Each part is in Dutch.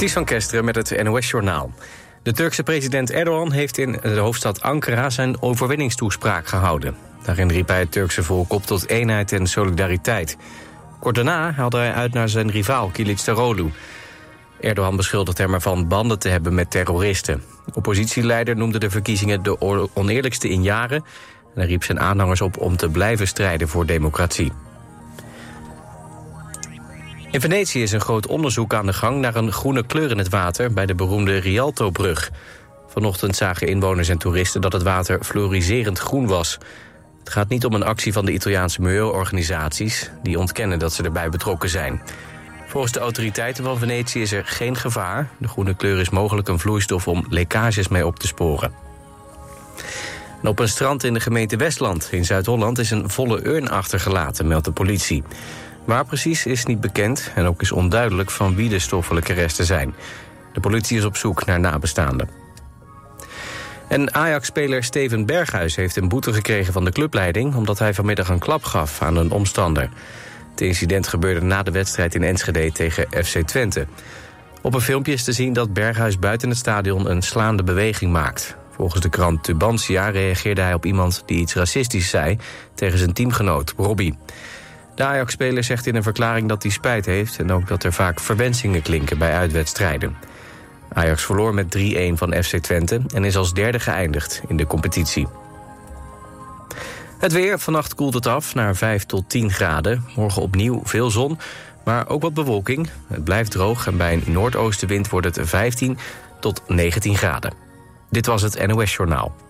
Ties van Kesteren met het NOS-journaal. De Turkse president Erdogan heeft in de hoofdstad Ankara zijn overwinningstoespraak gehouden. Daarin riep hij het Turkse volk op tot eenheid en solidariteit. Kort daarna haalde hij uit naar zijn rivaal Kilicdaroglu. Erdogan beschuldigt hem ervan banden te hebben met terroristen. De oppositieleider noemde de verkiezingen de oneerlijkste in jaren... en riep zijn aanhangers op om te blijven strijden voor democratie. In Venetië is een groot onderzoek aan de gang naar een groene kleur in het water bij de beroemde Rialto-brug. Vanochtend zagen inwoners en toeristen dat het water fluoriserend groen was. Het gaat niet om een actie van de Italiaanse milieuorganisaties. Die ontkennen dat ze erbij betrokken zijn. Volgens de autoriteiten van Venetië is er geen gevaar. De groene kleur is mogelijk een vloeistof om lekkages mee op te sporen. En op een strand in de gemeente Westland in Zuid-Holland... is een volle urn achtergelaten, meldt de politie. Waar precies is niet bekend en ook is onduidelijk van wie de stoffelijke resten zijn. De politie is op zoek naar nabestaanden. En Ajax-speler Steven Berghuis heeft een boete gekregen van de clubleiding... omdat hij vanmiddag een klap gaf aan een omstander. Het incident gebeurde na de wedstrijd in Enschede tegen FC Twente. Op een filmpje is te zien dat Berghuis buiten het stadion een slaande beweging maakt. Volgens de krant Tubantia reageerde hij op iemand die iets racistisch zei... tegen zijn teamgenoot Robbie. De Ajax-speler zegt in een verklaring dat hij spijt heeft... en ook dat er vaak verwensingen klinken bij uitwedstrijden. Ajax verloor met 3-1 van FC Twente en is als derde geëindigd in de competitie. Het weer, vannacht koelt het af naar 5 tot 10 graden. Morgen opnieuw veel zon, maar ook wat bewolking. Het blijft droog en bij een noordoostenwind wordt het 15 tot 19 graden. Dit was het NOS Journaal.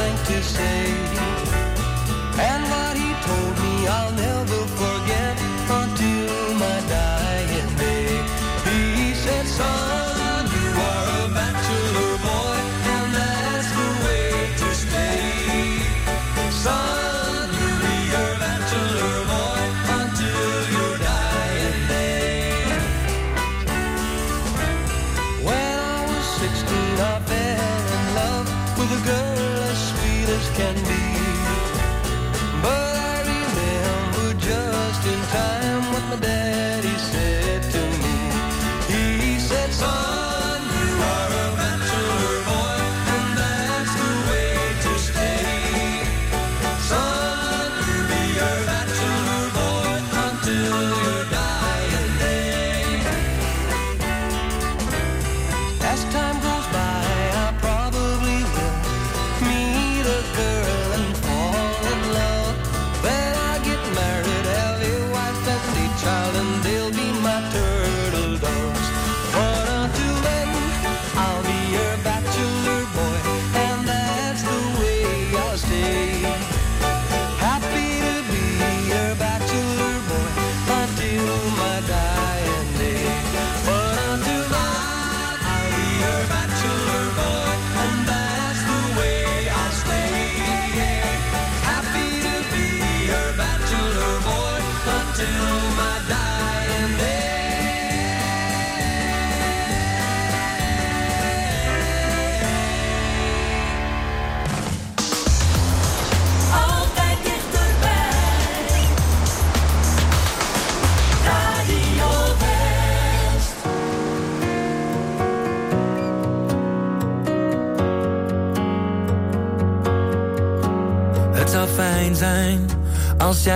nothing to say.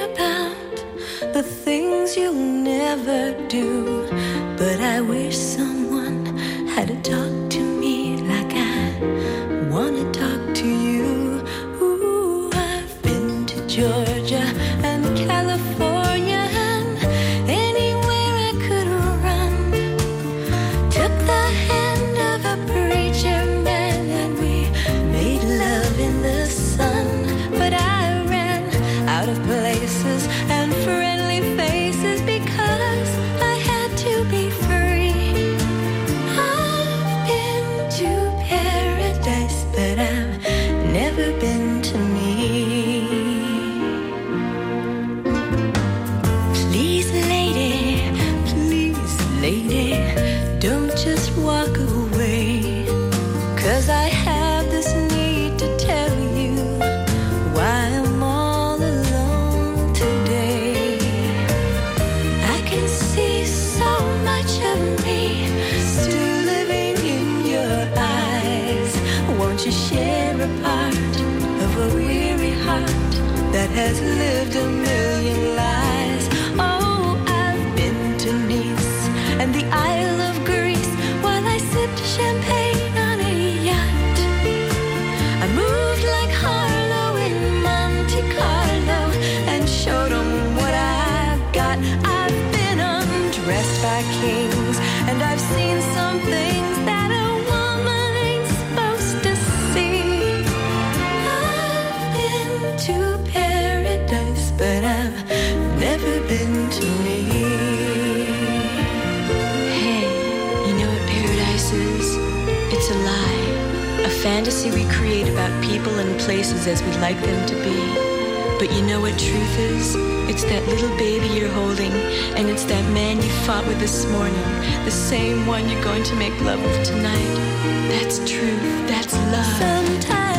about the things you'll never do, but I wish some. Places as we'd like them to be. But you know what truth is? It's that little baby you're holding, and it's that man you fought with this morning, the same one you're going to make love with tonight. That's truth. That's love. Sometimes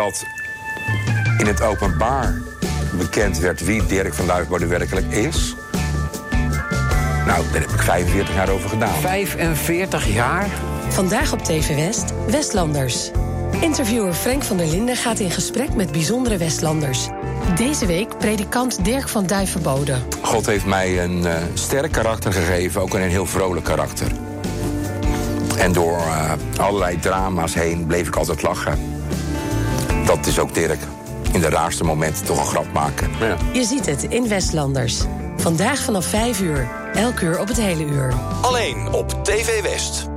Voordat in het openbaar bekend werd wie Dirk van Duifbode werkelijk is. Nou, daar heb ik 45 jaar over gedaan. 45 jaar? Vandaag op TV West, Westlanders. Interviewer Frank van der Linden gaat in gesprek met bijzondere Westlanders. Deze week predikant Dirk van Duivenbode. God heeft mij een eh, sterk karakter gegeven, ook een heel vrolijk karakter. En door eh, allerlei drama's heen bleef ik altijd lachen. Dat is ook Dirk. In de raarste momenten toch een grap maken. Ja. Je ziet het in Westlanders. Vandaag vanaf 5 uur. Elk uur op het hele uur. Alleen op TV West.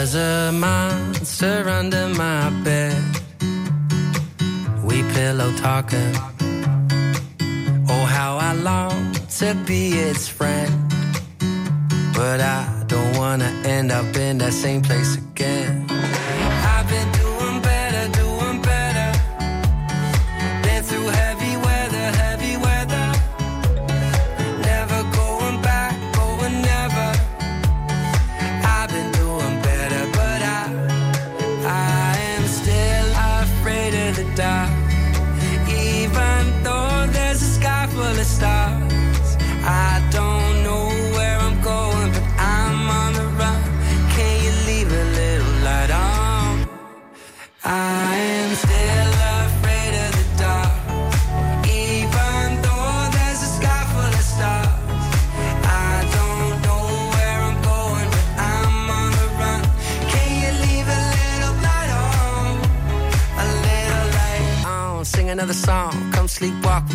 There's a monster under my bed. We pillow talking. Oh, how I long to be its friend. But I don't wanna end up in that same place again.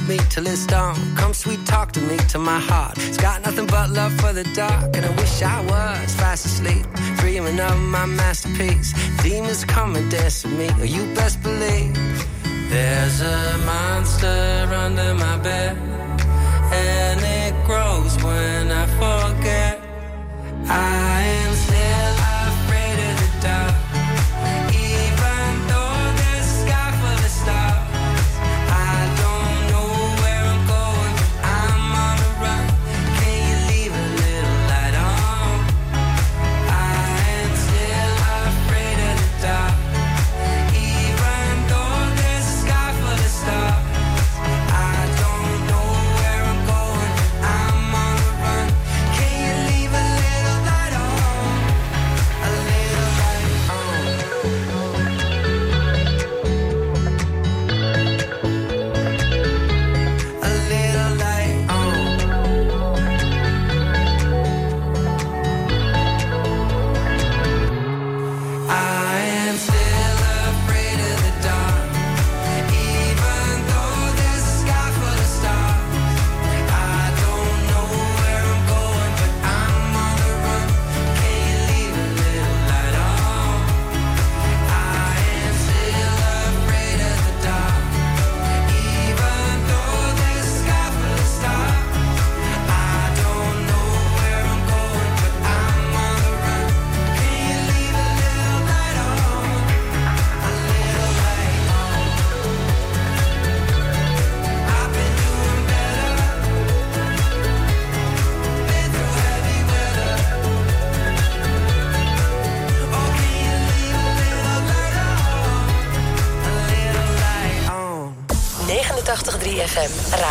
me till it's dawn. Come sweet talk to me To my heart. It's got nothing but love for the dark, and I wish I was fast asleep, dreaming of my masterpiece. Demons come and dance with me, Oh, you best believe. There's a monster under my bed, and it grows when I forget. I am still.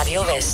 Radio Ves.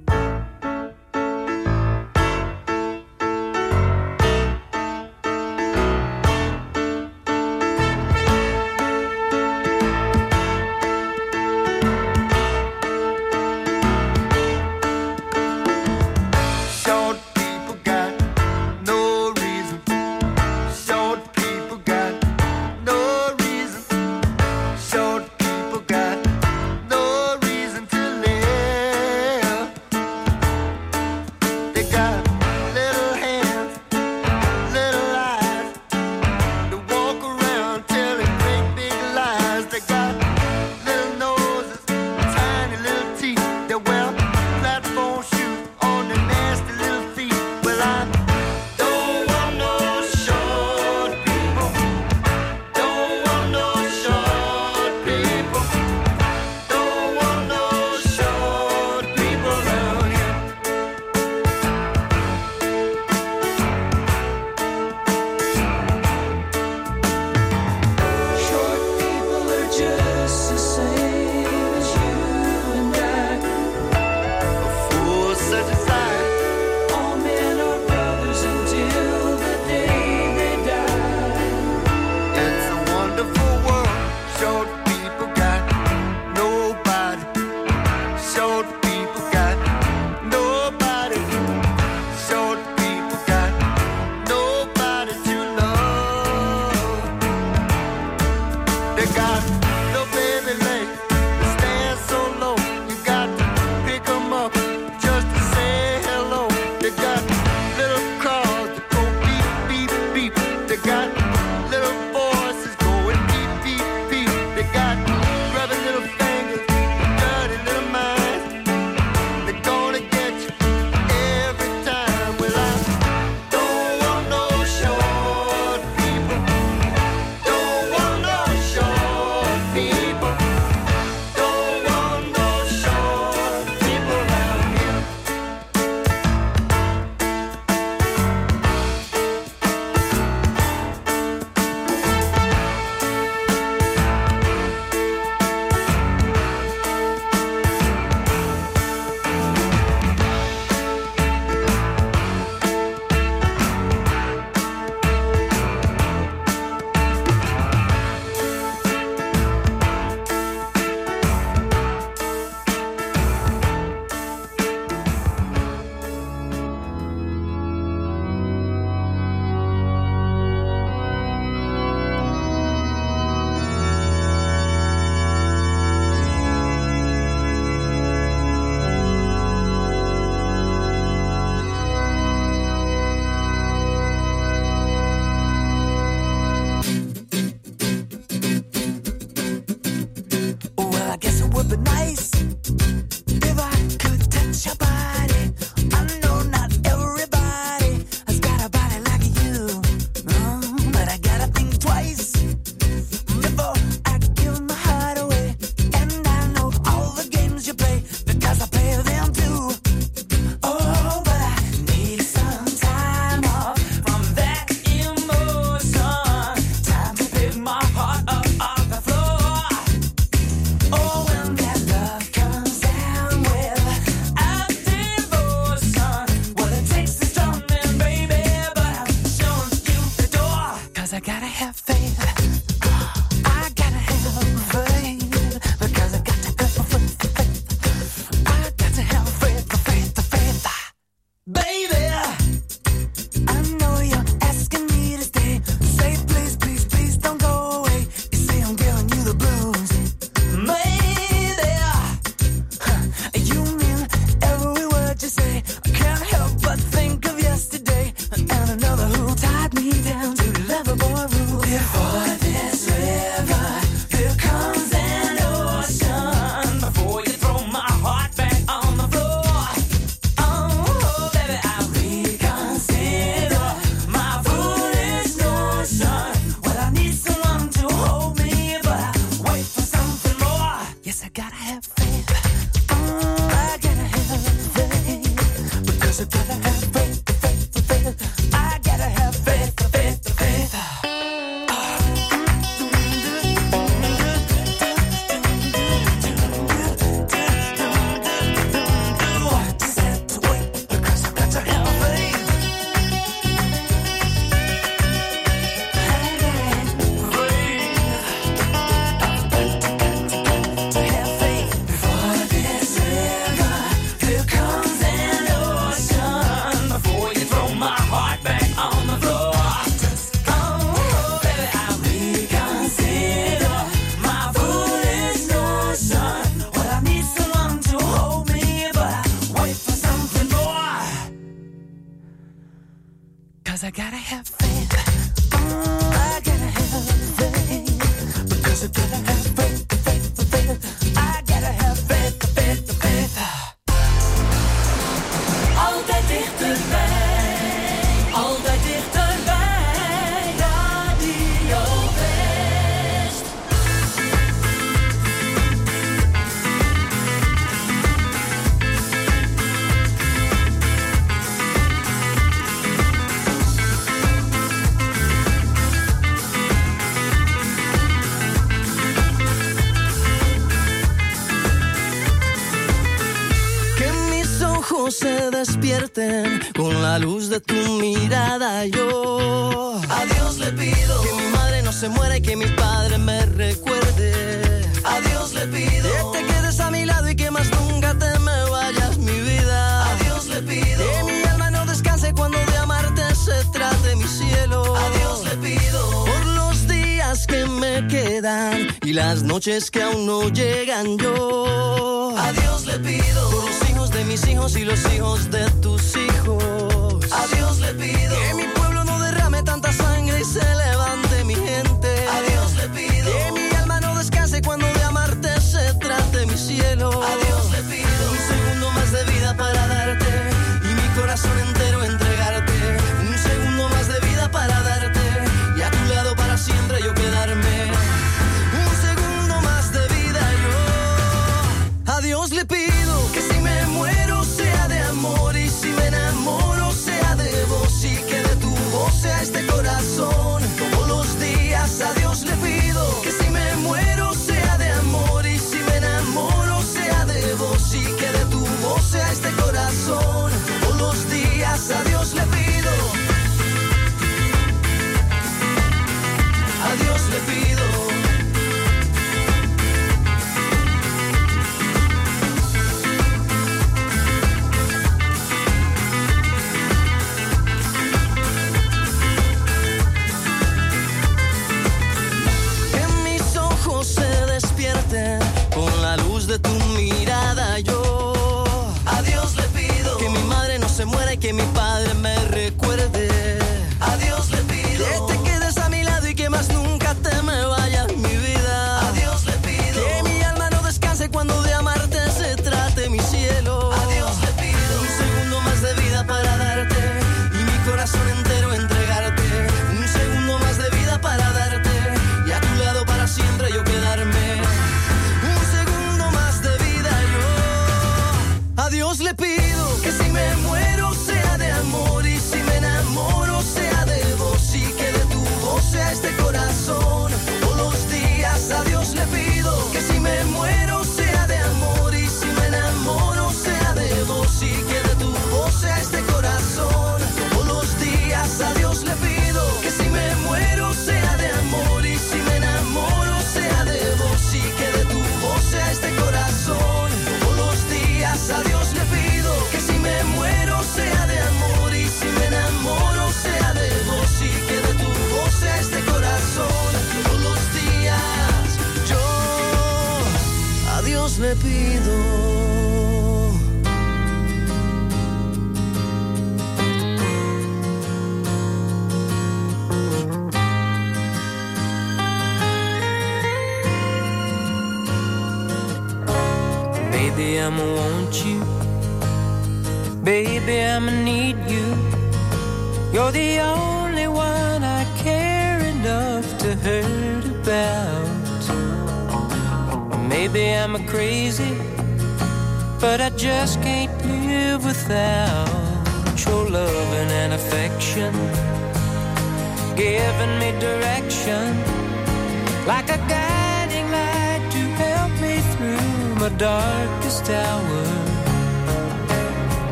quedan y las noches que aún no llegan yo. A Dios le pido por los hijos de mis hijos y los hijos de tus hijos. A Dios le pido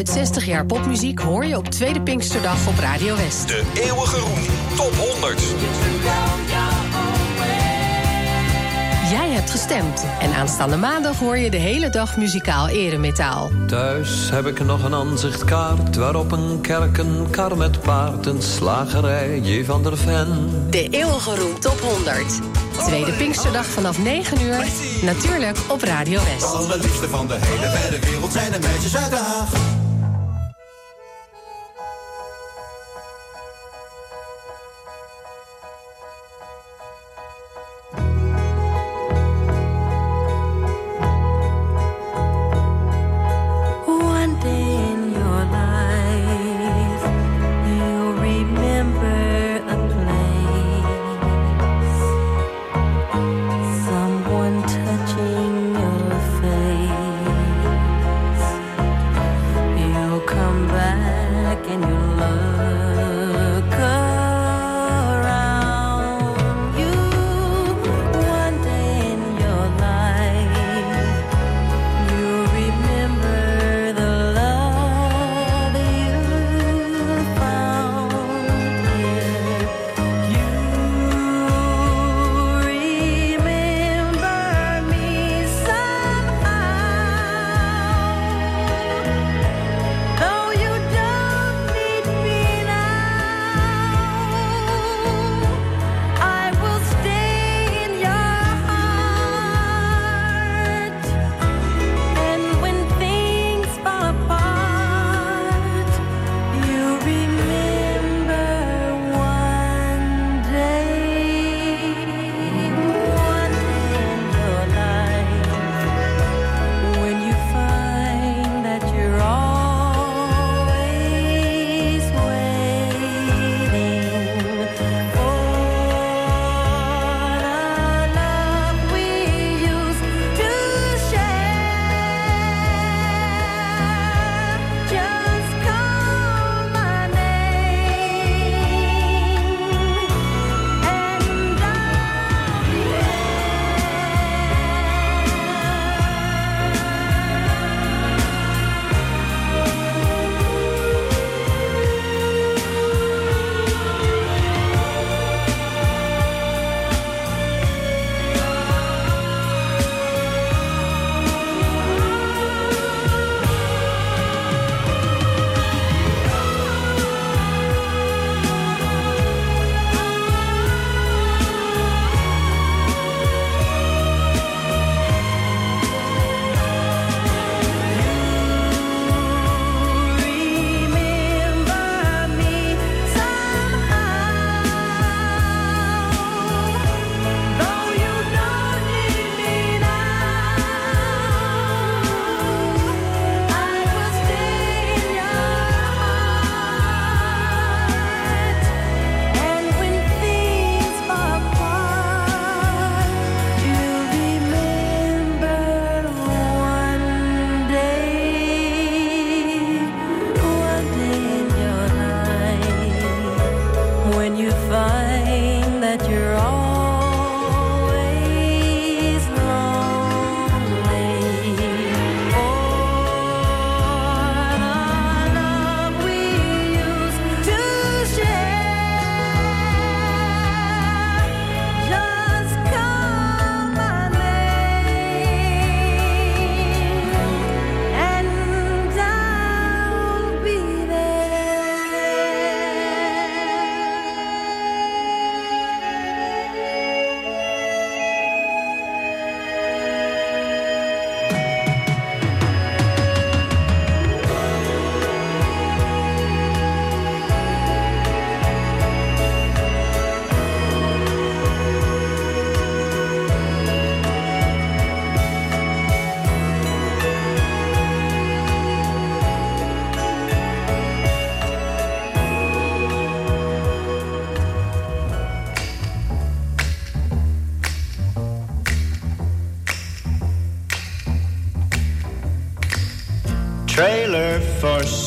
uit 60 jaar popmuziek hoor je op Tweede Pinksterdag op Radio West. De eeuwige roem top 100. Jij hebt gestemd en aanstaande maandag hoor je de hele dag muzikaal eremetaal. Thuis heb ik nog een aanzichtkaart waarop een kerk, een kar met paard, een slagerij, J. van der Ven. De eeuwige roem top 100. Tweede Pinksterdag vanaf 9 uur, natuurlijk op Radio West. Allerliefste van de hele wijde wereld zijn de meisjes uit Den Haag.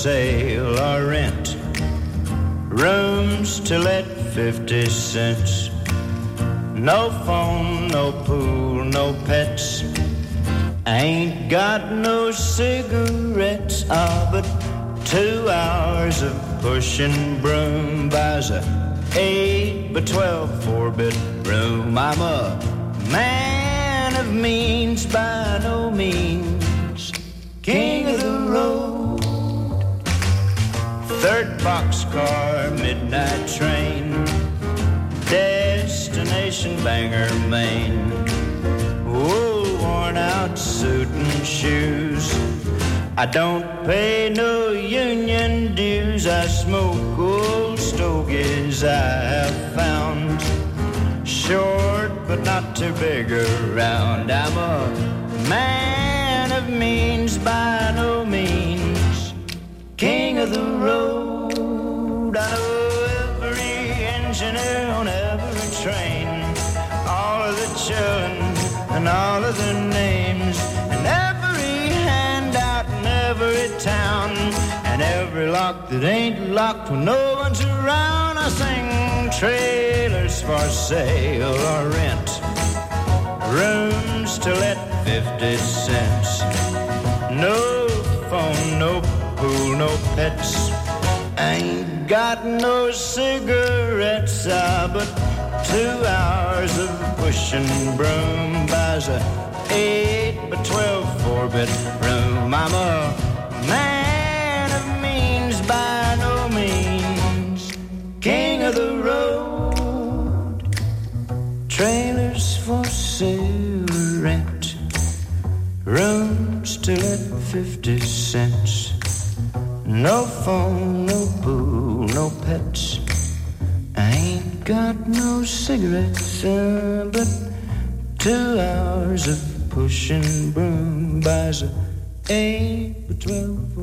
Sale or rent. Rooms to let 50 cents. No phone, no pool, no pets. Ain't got no cigarettes, ah, but two hours of pushing broom buys a eight by twelve four bedroom. I'm a man of means by no means, king of the. Third boxcar, midnight train, destination Bangor, Maine. Wool worn out suit and shoes. I don't pay no union dues. I smoke old stogies I have found. Short but not too big around. I'm a man of means by. King of the road. I know every engineer on every train. All of the children and all of their names. And every handout in every town. And every lock that ain't locked when no one's around. I sing trailers for sale or rent. Rooms to let 50 cents. Got no cigarettes, ah, but two hours of pushing broom buys a eight by twelve four bedroom. I'm a man of means by no means, king of the road. Trailers for sale rent, rooms to let fifty cents. No phone, no got no cigarettes, uh, but two hours of pushing broom buys a eight by twelve